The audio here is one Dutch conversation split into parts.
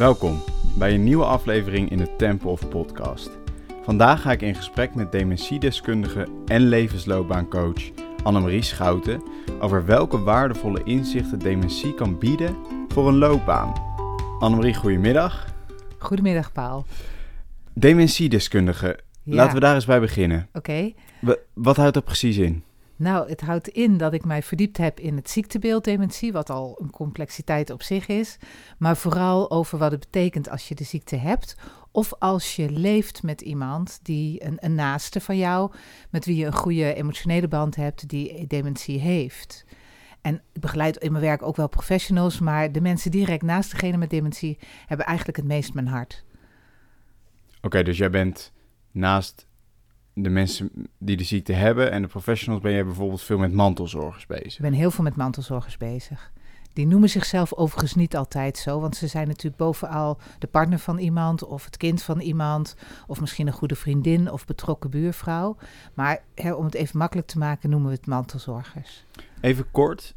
Welkom bij een nieuwe aflevering in de Temple of Podcast. Vandaag ga ik in gesprek met dementiedeskundige en levensloopbaancoach Annemarie Schouten over welke waardevolle inzichten dementie kan bieden voor een loopbaan. Annemarie, goedemiddag. Goedemiddag, Paul. Dementiedeskundige, Ja, laten we daar eens bij beginnen. Oké. Wat houdt dat precies in? Nou, het houdt in dat ik mij verdiept heb in het ziektebeeld dementie, wat al een complexiteit op zich is. Maar vooral over wat het betekent als je de ziekte hebt. Of als je leeft met iemand die een, een naaste van jou, met wie je een goede emotionele band hebt, die dementie heeft. En ik begeleid in mijn werk ook wel professionals, maar de mensen direct naast degene met dementie hebben eigenlijk het meest mijn hart. Oké, dus jij bent naast de mensen die de ziekte hebben en de professionals ben jij bijvoorbeeld veel met mantelzorgers bezig. Ik ben heel veel met mantelzorgers bezig. Die noemen zichzelf overigens niet altijd zo, want ze zijn natuurlijk bovenal de partner van iemand of het kind van iemand of misschien een goede vriendin of betrokken buurvrouw. Maar hè, om het even makkelijk te maken noemen we het mantelzorgers. Even kort,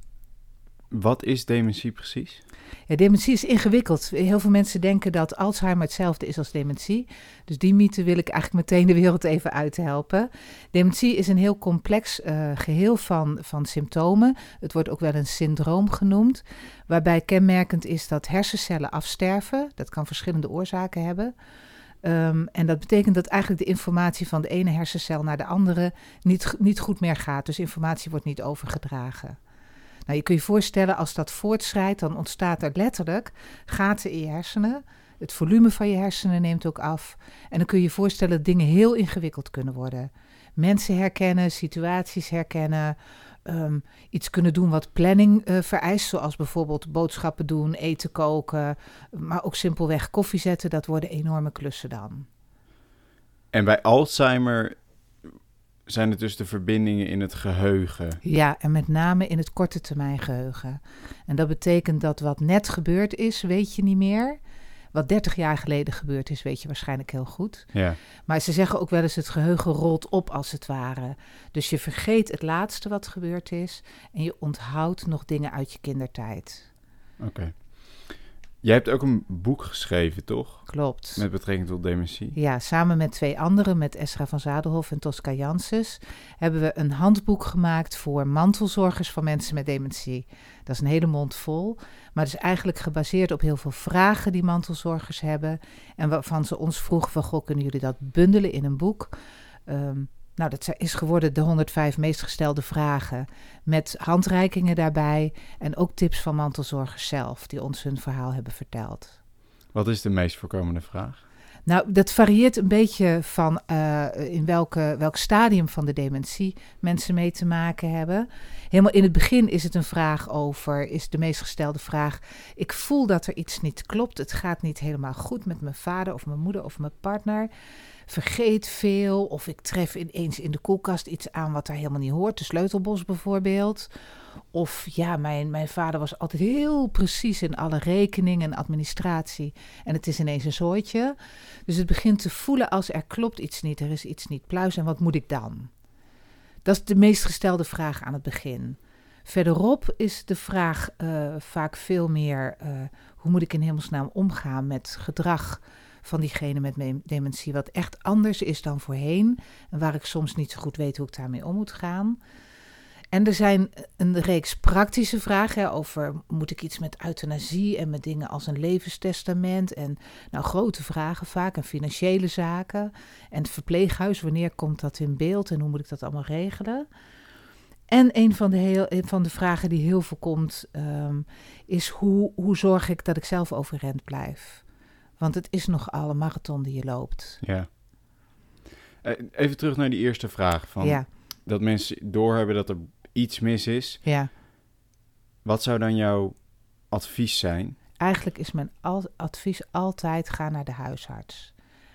wat is dementie precies? Dementie is ingewikkeld. Heel veel mensen denken dat Alzheimer hetzelfde is als dementie. Dus die mythe wil ik eigenlijk meteen de wereld even uithelpen. Dementie is een heel complex eh, geheel van, van symptomen. Het wordt ook wel een syndroom genoemd. Waarbij kenmerkend is dat hersencellen afsterven. Dat kan verschillende oorzaken hebben. Ehm, en dat betekent dat eigenlijk de informatie van de ene hersencel naar de andere niet, niet goed meer gaat. Dus informatie wordt niet overgedragen. Nou, je kunt je voorstellen, als dat voortschrijdt, dan ontstaat er letterlijk gaten in je hersenen. Het volume van je hersenen neemt ook af. En dan kun je je voorstellen dat dingen heel ingewikkeld kunnen worden. Mensen herkennen, situaties herkennen, ehm, iets kunnen doen wat planning eh, vereist, zoals bijvoorbeeld boodschappen doen, eten koken, maar ook simpelweg koffie zetten, dat worden enorme klussen dan. En bij Alzheimer zijn het dus de verbindingen in het geheugen. Ja, en met name in het korte termijn geheugen. En dat betekent dat wat net gebeurd is, weet je niet meer. Wat 30 jaar geleden gebeurd is, weet je waarschijnlijk heel goed. Ja. Maar ze zeggen ook wel eens het geheugen rolt op als het ware. Dus je vergeet het laatste wat gebeurd is en je onthoudt nog dingen uit je kindertijd. Oké. Jij hebt ook een boek geschreven, toch? Klopt. Met betrekking tot dementie. Ja, samen met twee anderen, met Esra van Zadelhof en Tosca Janssens, hebben we een handboek gemaakt voor mantelzorgers van mensen met dementie. Dat is een hele mond vol, maar het is eigenlijk gebaseerd op heel veel vragen die mantelzorgers hebben en waarvan ze ons vroegen van, goh, kunnen jullie dat bundelen in een boek? Ehm, nou, dat is geworden de 105 meest gestelde vragen met handreikingen daarbij en ook tips van mantelzorgers zelf die ons hun verhaal hebben verteld. Wat is de meest voorkomende vraag? Nou, dat varieert een beetje van uh, in welke, welk stadium van de dementie mensen mee te maken hebben. Helemaal in het begin is het een vraag over, is de meest gestelde vraag, ik voel dat er iets niet klopt. Het gaat niet helemaal goed met mijn vader of mijn moeder of mijn partner. Vergeet veel of ik tref ineens in de koelkast iets aan wat daar helemaal niet hoort. De sleutelbos bijvoorbeeld. Of ja, mijn, mijn vader was altijd heel precies in alle rekeningen en administratie. En het is ineens een zooitje. Dus het begint te voelen als er klopt iets niet, er is iets niet pluis. En wat moet ik dan? Dat is de meest gestelde vraag aan het begin. Verderop is de vraag uh, vaak veel meer: uh, hoe moet ik in hemelsnaam omgaan met gedrag van diegene met dementie, wat echt anders is dan voorheen en waar ik soms niet zo goed weet hoe ik daarmee om moet gaan. En er zijn een reeks praktische vragen over, moet ik iets met euthanasie en met dingen als een levenstestament en nou grote vragen vaak en financiële zaken en het verpleeghuis, wanneer komt dat in beeld en hoe moet ik dat allemaal regelen? En een van de, heel, van de vragen die heel veel komt, um, is hoe, hoe zorg ik dat ik zelf overeind blijf? Want het is nogal een marathon die je loopt. Ja. Uh, even terug naar die eerste vraag. Van ja. Dat mensen doorhebben dat er iets mis is. Ja. Wat zou dan jouw advies zijn? Eigenlijk is mijn al advies altijd ga naar de huisarts.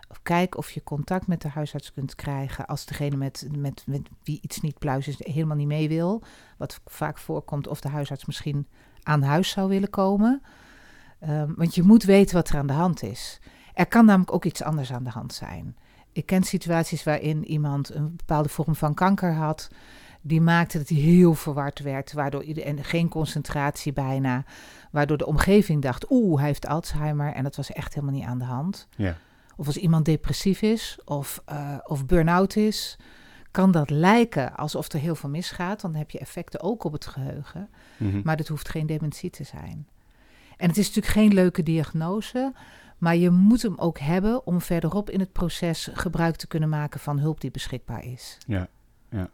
Of kijk of je contact met de huisarts kunt krijgen als degene met, met, met wie iets niet pluis is helemaal niet mee wil. Wat vaak voorkomt of de huisarts misschien aan huis zou willen komen. Um, want je moet weten wat er aan de hand is. Er kan namelijk ook iets anders aan de hand zijn. Ik ken situaties waarin iemand een bepaalde vorm van kanker had. die maakte dat hij heel verward werd, waardoor en geen concentratie bijna, waardoor de omgeving dacht, oeh, hij heeft Alzheimer en dat was echt helemaal niet aan de hand. Ja. Of als iemand depressief is of, uh, of burn-out is, kan dat lijken alsof er heel veel misgaat. Dan heb je effecten ook op het geheugen, Mhm. maar dat hoeft geen dementie te zijn. En het is natuurlijk geen leuke diagnose, maar je moet hem ook hebben om verderop in het proces gebruik te kunnen maken van hulp die beschikbaar is. Ja, ja.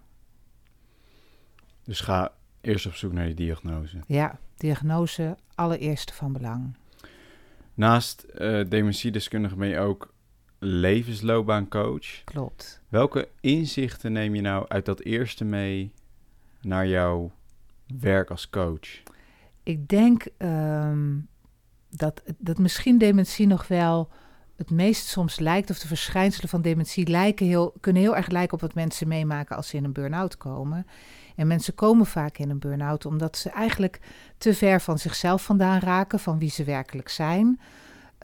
Dus ga eerst op zoek naar die diagnose. Ja, diagnose allereerste van belang. Naast eh dementiedeskundige ben je ook levensloopbaancoach. Klopt. Welke inzichten neem je nou uit dat eerste mee naar jouw werk als coach? Ik denk ehm, dat, dat misschien dementie nog wel het meest soms lijkt, of de verschijnselen van dementie lijken heel, kunnen heel erg lijken op wat mensen meemaken als ze in een burn-out komen. En mensen komen vaak in een burn-out omdat ze eigenlijk te ver van zichzelf vandaan raken, van wie ze werkelijk zijn,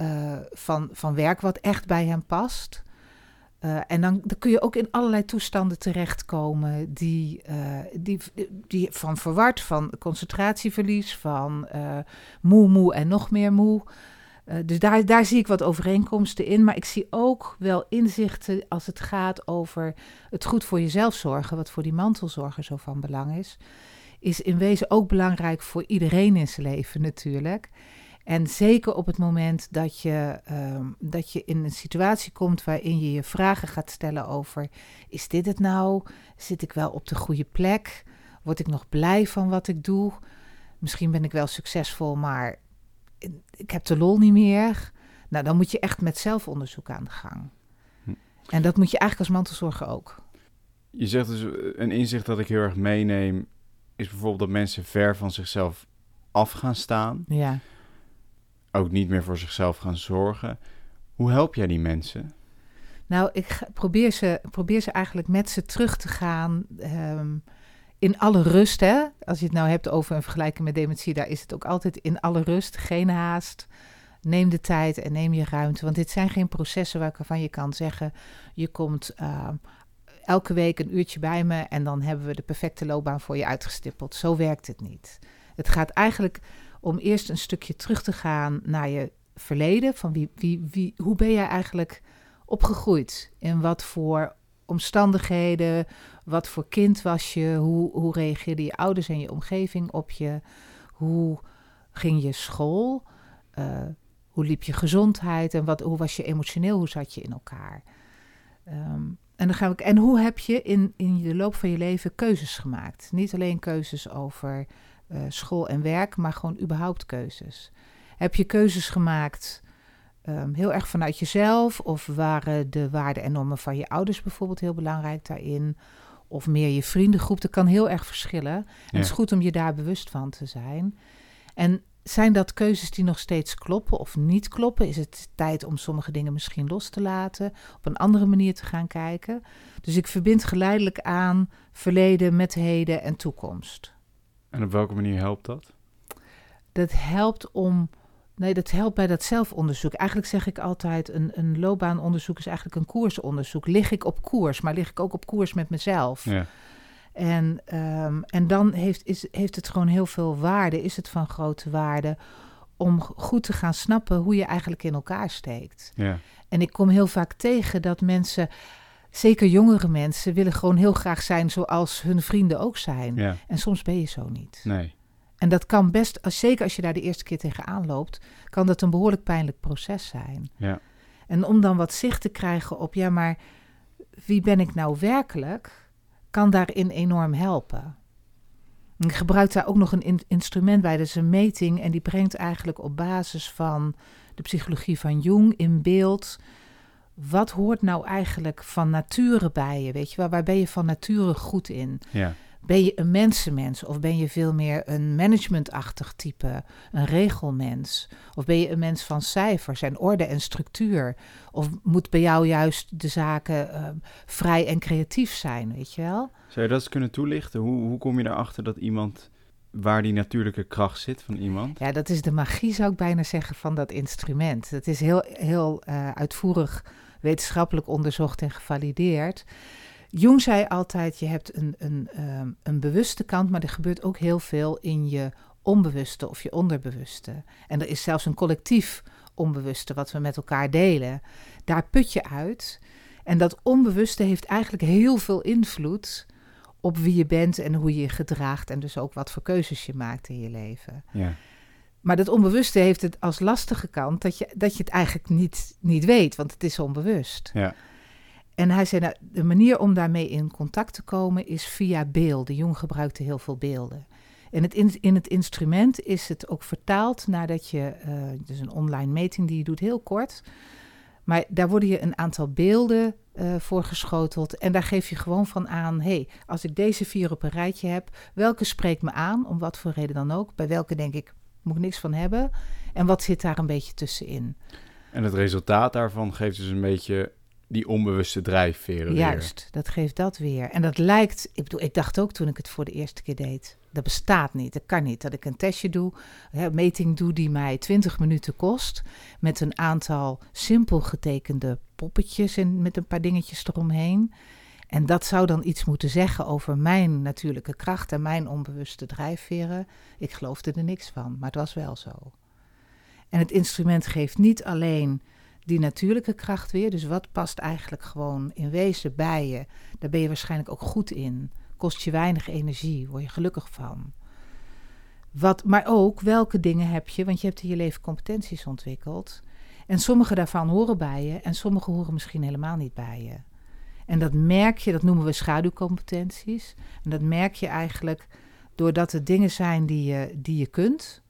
uh, van, van werk wat echt bij hen past. Uh, en dan, dan, kun je ook in allerlei toestanden terechtkomen die, uh, die, die van verward, van concentratieverlies, van uh, moe, moe en nog meer moe. dus daar, daar zie ik wat overeenkomsten in. Maar ik zie ook wel inzichten als het gaat over het goed voor jezelf zorgen, wat voor die mantelzorger zo van belang is. Is in wezen ook belangrijk voor iedereen in zijn leven natuurlijk. En zeker op het moment dat je, um, dat je in een situatie komt waarin je je vragen gaat stellen over: is dit het nou? Zit ik wel op de goede plek? Word ik nog blij van wat ik doe? Misschien ben ik wel succesvol, maar ik heb de lol niet meer. Nou, dan moet je echt met zelfonderzoek aan de gang. Hm. En dat moet je eigenlijk als mantelzorger ook. Je zegt dus een inzicht dat ik heel erg meeneem, is bijvoorbeeld dat mensen ver van zichzelf af gaan staan. Ja. Ook niet meer voor zichzelf gaan zorgen. Hoe help jij die mensen? Nou, ik probeer ze, probeer ze eigenlijk met ze terug te gaan ehm, in alle rust. Hè? Als je het nou hebt over een vergelijking met dementie, daar is het ook altijd in alle rust, geen haast. Neem de tijd en neem je ruimte. Want dit zijn geen processen waarvan je kan zeggen: je komt ehm, elke week een uurtje bij me en dan hebben we de perfecte loopbaan voor je uitgestippeld. Zo werkt het niet. Het gaat eigenlijk om eerst een stukje terug te gaan naar je verleden. Van wie, wie, wie, hoe ben jij eigenlijk opgegroeid? In wat voor omstandigheden? Wat voor kind was je? Hoe, hoe reageerden je ouders en je omgeving op je? Hoe ging je school? Uh, hoe liep je gezondheid? En wat, hoe was je emotioneel? Hoe zat je in elkaar? Um, en, dan gaan we, en hoe heb je in, in de loop van je leven keuzes gemaakt? Niet alleen keuzes over uh, school en werk, maar gewoon überhaupt keuzes. Heb je keuzes gemaakt um, heel erg vanuit jezelf? Of waren de waarden en normen van je ouders bijvoorbeeld heel belangrijk daarin? Of meer je vriendengroep? Dat kan heel erg verschillen. En het is goed om je daar bewust van te zijn. En zijn dat keuzes die nog steeds kloppen of niet kloppen? Is het tijd om sommige dingen misschien los te laten, op een andere manier te gaan kijken? Dus ik verbind geleidelijk aan verleden met heden en toekomst. En op welke manier helpt dat? Dat helpt om. Nee, dat helpt bij dat zelfonderzoek. Eigenlijk zeg ik altijd: een, een loopbaanonderzoek is eigenlijk een koersonderzoek. Lig ik op koers, maar lig ik ook op koers met mezelf? Ja. En, um, en dan heeft, is, heeft het gewoon heel veel waarde, is het van grote waarde om goed te gaan snappen hoe je eigenlijk in elkaar steekt. Ja. En ik kom heel vaak tegen dat mensen, zeker jongere mensen, willen gewoon heel graag zijn zoals hun vrienden ook zijn. Ja. En soms ben je zo niet. Nee. En dat kan best, als, zeker als je daar de eerste keer tegenaan loopt, kan dat een behoorlijk pijnlijk proces zijn. Ja. En om dan wat zicht te krijgen op, ja, maar wie ben ik nou werkelijk, kan daarin enorm helpen. Ik gebruik daar ook nog een in instrument bij, dat is een meting. En die brengt eigenlijk op basis van de psychologie van Jung in beeld. Wat hoort nou eigenlijk van nature bij je? Weet je waar ben je van nature goed in? Ja. Ben je een mensenmens of ben je veel meer een managementachtig type, een regelmens? Of ben je een mens van cijfers en orde en structuur? Of moet bij jou juist de zaken uh, vrij en creatief zijn, weet je wel? Zou je dat eens kunnen toelichten? Hoe, hoe kom je erachter dat iemand, waar die natuurlijke kracht zit van iemand? Ja, dat is de magie, zou ik bijna zeggen, van dat instrument. Dat is heel, heel uh, uitvoerig wetenschappelijk onderzocht en gevalideerd. Jung zei altijd, je hebt een, een, ehm, een bewuste kant, maar er gebeurt ook heel veel in je onbewuste of je onderbewuste. En er is zelfs een collectief onbewuste wat we met elkaar delen. Daar put je uit. En dat onbewuste heeft eigenlijk heel veel invloed op wie je bent en hoe je je gedraagt. En dus ook wat voor keuzes je maakt in je leven. Ja. Maar dat onbewuste heeft het als lastige kant dat je, dat je het eigenlijk niet, niet weet, want het is onbewust. Ja. En hij zei, nou, de manier om daarmee in contact te komen is via beelden. Jong gebruikte heel veel beelden. En het in, in het instrument is het ook vertaald nadat je, uh, dus een online meting die je doet, heel kort. Maar daar worden je een aantal beelden uh, voor geschoteld. En daar geef je gewoon van aan: hey, als ik deze vier op een rijtje heb, welke spreekt me aan, om wat voor reden dan ook? Bij welke denk ik, moet ik niks van hebben? En wat zit daar een beetje tussenin? En het resultaat daarvan geeft dus een beetje die onbewuste drijfveren. Juist, dat geeft dat weer. En dat lijkt, ik bedoel, ik dacht ook toen ik het voor de eerste keer deed, dat bestaat niet, dat kan niet. Dat ik een testje doe, een meting doe die mij 20 minuten kost, met een aantal simpel getekende poppetjes en met een paar dingetjes eromheen. En dat zou dan iets moeten zeggen over mijn natuurlijke kracht en mijn onbewuste drijfveren. Ik geloofde er niks van, maar het was wel zo. En het instrument geeft niet alleen die natuurlijke kracht weer. Dus wat past eigenlijk gewoon in wezen bij je? Daar ben je waarschijnlijk ook goed in. Kost je weinig energie, word je gelukkig van. Wat, maar ook welke dingen heb je, want je hebt in je leven competenties ontwikkeld. En sommige daarvan horen bij je en sommige horen misschien helemaal niet bij je. En dat merk je, dat noemen we schaduwcompetenties. En dat merk je eigenlijk doordat het dingen zijn die je, die je kunt,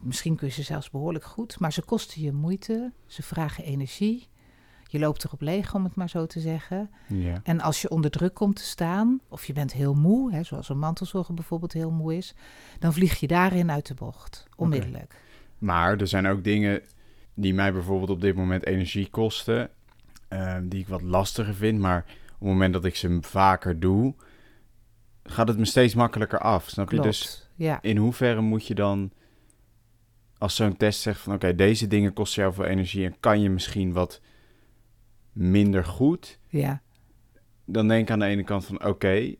Misschien kun je ze zelfs behoorlijk goed, maar ze kosten je moeite, ze vragen energie. Je loopt erop leeg, om het maar zo te zeggen. Ja. En als je onder druk komt te staan, of je bent heel moe, hè, zoals een mantelzorger bijvoorbeeld heel moe is, dan vlieg je daarin uit de bocht, onmiddellijk. Maar er zijn ook dingen die mij bijvoorbeeld op dit moment energie kosten, uh, die ik wat lastiger vind. Maar op het moment dat ik ze vaker doe, gaat het me steeds makkelijker af. Snap Klopt, je? Dus ja. in hoeverre moet je dan als zo'n test zegt van oké, deze dingen kosten jou veel energie en kan je misschien wat minder goed. Ja. Dan denk ik aan de ene kant van oké,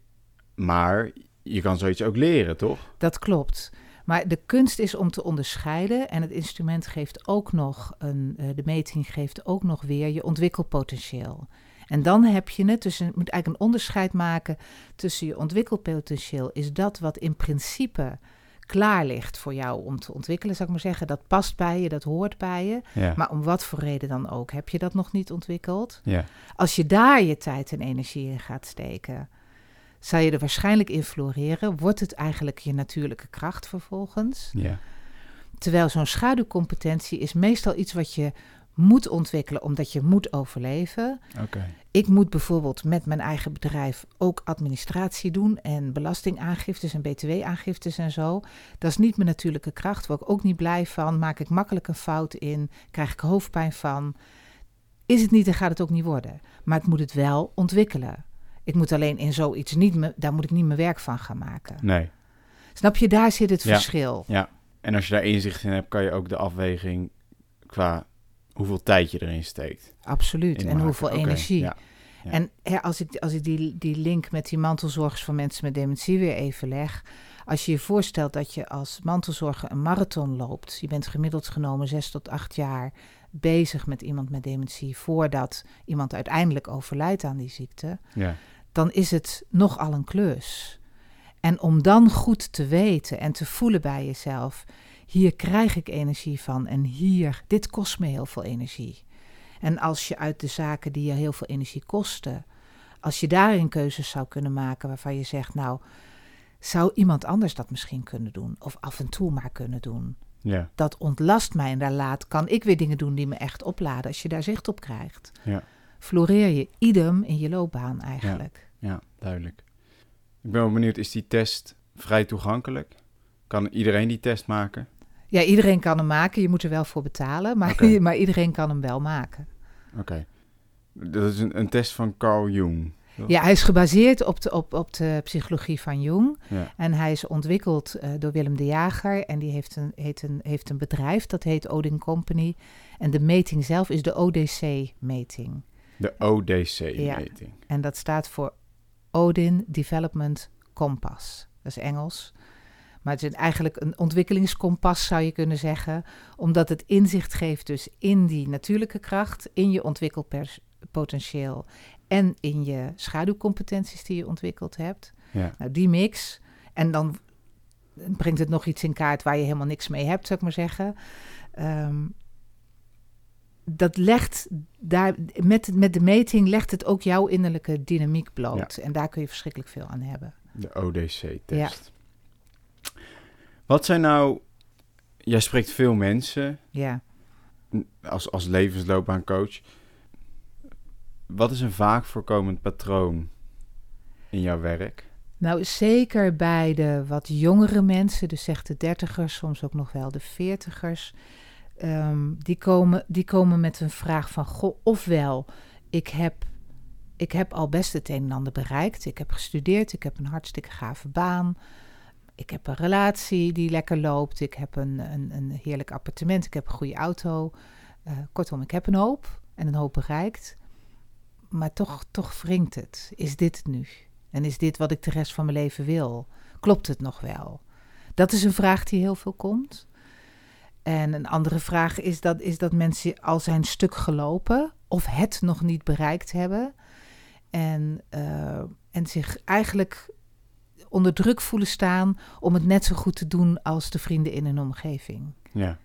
maar je kan zoiets ook leren, toch? Dat klopt. Maar de kunst is om te onderscheiden en het instrument geeft ook nog een, uh, de meting geeft ook nog weer je ontwikkelpotentieel. En dan heb je het, dus je moet eigenlijk een onderscheid maken tussen je ontwikkelpotentieel, is dat wat in principe klaar ligt voor jou om te ontwikkelen, zou ik maar zeggen. Dat past bij je, dat hoort bij je. Ja. Maar om wat voor reden dan ook, heb je dat nog niet ontwikkeld? Ja. Als je daar je tijd en energie in gaat steken, zal je er waarschijnlijk in floreren. Wordt het eigenlijk je natuurlijke kracht vervolgens? Ja. Terwijl zo'n schaduwcompetentie is meestal iets wat je moet ontwikkelen omdat je moet overleven. Ik moet bijvoorbeeld met mijn eigen bedrijf ook administratie doen en belastingaangiftes en btw-aangiftes en zo. Dat is niet mijn natuurlijke kracht, word ik ook niet blij van. Maak ik makkelijk een fout in, krijg ik hoofdpijn van. Is het niet, dan gaat het ook niet worden. Maar het moet het wel ontwikkelen. Ik moet alleen in zoiets niet, me, daar moet ik niet mijn werk van gaan maken. Nee. Snap je, daar zit het Ja. verschil. Ja. En als je daar inzicht in hebt, kan je ook de afweging qua hoeveel tijd je erin steekt. Absoluut. En hoeveel energie. Ja. Ja. En hè, als ik, als ik die, die link met die mantelzorgers van mensen met dementie weer even leg. Als je je voorstelt dat je als mantelzorger een marathon loopt. Je bent gemiddeld genomen zes tot acht jaar bezig met iemand met dementie. voordat iemand uiteindelijk overlijdt aan die ziekte. ja. Dan is het nogal een klus. En om dan goed te weten en te voelen bij jezelf. Hier krijg ik energie van en hier, dit kost me heel veel energie. En als je uit de zaken die je heel veel energie kosten, als je daarin keuzes zou kunnen maken waarvan je zegt, nou, zou iemand anders dat misschien kunnen doen? Of af en toe maar kunnen doen? Ja. Dat ontlast mij en daar laat, kan ik weer dingen doen die me echt opladen als je daar zicht op krijgt. Ja. Floreer je idem in je loopbaan eigenlijk. Ja, duidelijk. Ik ben wel benieuwd, is die test vrij toegankelijk? Kan iedereen die test maken? Ja, iedereen kan hem maken, je moet er wel voor betalen, maar, maar iedereen kan hem wel maken. Oké. Dat is een, een test van Carl Jung. Ja, hij is gebaseerd op de, op, op de psychologie van Jung. Ja. En hij is ontwikkeld eh, door Willem de Jager. En die heeft een, heet een, heeft een bedrijf, dat heet Odin Company. En de meting zelf is de ODC-meting. De ODC-meting. En dat staat voor Odin Development Compass. Dat is Engels. Maar het is eigenlijk een ontwikkelingskompas, zou je kunnen zeggen. Omdat het inzicht geeft dus in die natuurlijke kracht, in je ontwikkelpotentieel en in je schaduwcompetenties die je ontwikkeld hebt. Ja. Nou, die mix. En dan brengt het nog iets in kaart waar je helemaal niks mee hebt, zou ik maar zeggen. Ehm, dat legt daar, met, met de meting legt het ook jouw innerlijke dynamiek bloot. En daar kun je verschrikkelijk veel aan hebben. De ODC-test. Wat zijn nou, jij spreekt veel mensen Ja. als, als levensloopbaancoach. Wat is een vaak voorkomend patroon in jouw werk? Nou, zeker bij de wat jongere mensen, dus zeg de dertigers, soms ook nog wel de veertigers, ehm, die, komen, die komen met een vraag van, goh, ofwel, ik heb, ik heb al best het een en ander bereikt, ik heb gestudeerd, ik heb een hartstikke gave baan, ik heb een relatie die lekker loopt, ik heb een, een, een heerlijk appartement, ik heb een goede auto, Uh, kortom, ik heb een hoop en een hoop bereikt, maar toch, toch wringt het. Is dit het nu? En is dit wat ik de rest van mijn leven wil? Klopt het nog wel? Dat is een vraag die heel veel komt. En een andere vraag is dat, is dat mensen al zijn stuk gelopen of het nog niet bereikt hebben. En, uh, en zich eigenlijk onder druk voelen staan om het net zo goed te doen als de vrienden in hun omgeving. Ja.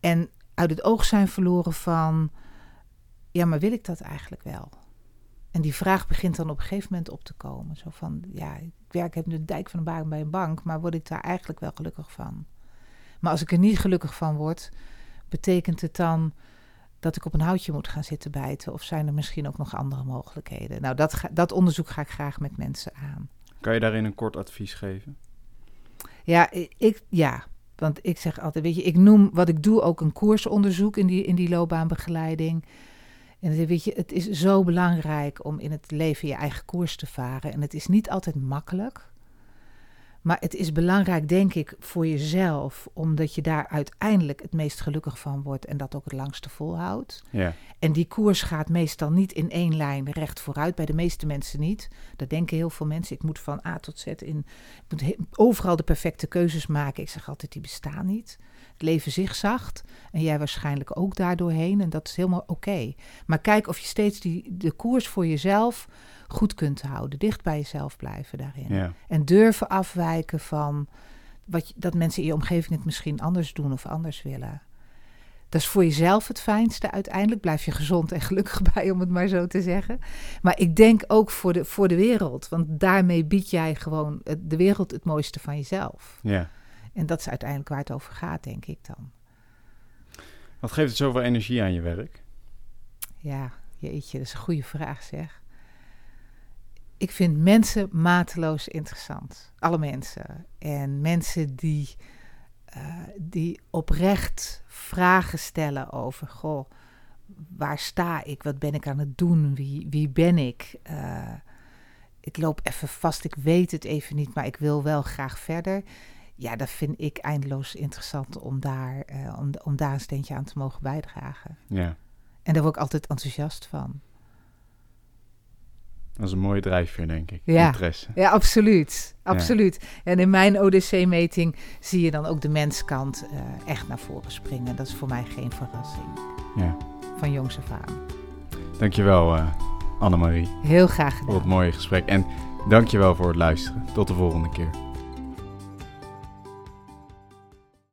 En uit het oog zijn verloren van, ja, maar wil ik dat eigenlijk wel? En die vraag begint dan op een gegeven moment op te komen. Zo van, ja, ik werk, heb nu de dijk van een baan bij een bank, maar word ik daar eigenlijk wel gelukkig van? Maar als ik er niet gelukkig van word, betekent het dan dat ik op een houtje moet gaan zitten bijten? Of zijn er misschien ook nog andere mogelijkheden? Nou, dat, ga, dat onderzoek ga ik graag met mensen aan. Kan je daarin een kort advies geven? Ja, ik, ja, want ik zeg altijd, weet je, ik noem wat ik doe ook een koersonderzoek in die, in die loopbaanbegeleiding. En weet je, het is zo belangrijk om in het leven je eigen koers te varen. En het is niet altijd makkelijk. Maar het is belangrijk, denk ik, voor jezelf, omdat je daar uiteindelijk het meest gelukkig van wordt en dat ook het langste volhoudt. Ja. En die koers gaat meestal niet in één lijn recht vooruit, bij de meeste mensen niet. Dat denken heel veel mensen. Ik moet van A tot Z in, ik moet overal de perfecte keuzes maken. Ik zeg altijd, die bestaan niet. Het leven zigzacht en jij waarschijnlijk ook daardoorheen en dat is helemaal oké. Okay. Maar kijk of je steeds die, de koers voor jezelf goed kunt houden. Dicht bij jezelf blijven daarin. Ja. En durven afwijken van wat, dat mensen in je omgeving het misschien anders doen of anders willen. Dat is voor jezelf het fijnste. Uiteindelijk blijf je gezond en gelukkig bij, om het maar zo te zeggen. Maar ik denk ook voor de, voor de wereld. Want daarmee bied jij gewoon de wereld het mooiste van jezelf. Ja. En dat is uiteindelijk waar het over gaat, denk ik dan. Wat geeft het zoveel energie aan je werk? Ja, jeetje, dat is een goede vraag zeg. Ik vind mensen mateloos interessant. Alle mensen. En mensen die, uh, die oprecht vragen stellen over... Goh, waar sta ik? Wat ben ik aan het doen? Wie, wie ben ik? Uh, ik loop even vast, ik weet het even niet, maar ik wil wel graag verder ja, dat vind ik eindeloos interessant om daar, uh, om, om daar een steentje aan te mogen bijdragen. Ja. En daar word ik altijd enthousiast van. Dat is een mooie drijfveer, denk ik. Ja, Interesse. ja absoluut. absoluut. Ja. En in mijn ODC-meting zie je dan ook de menskant uh, echt naar voren springen. Dat is voor mij geen verrassing. Ja. Van jongs af aan. Dankjewel, uh, Annemarie. Heel graag gedaan. Voor het mooie gesprek. En dankjewel voor het luisteren. Tot de volgende keer.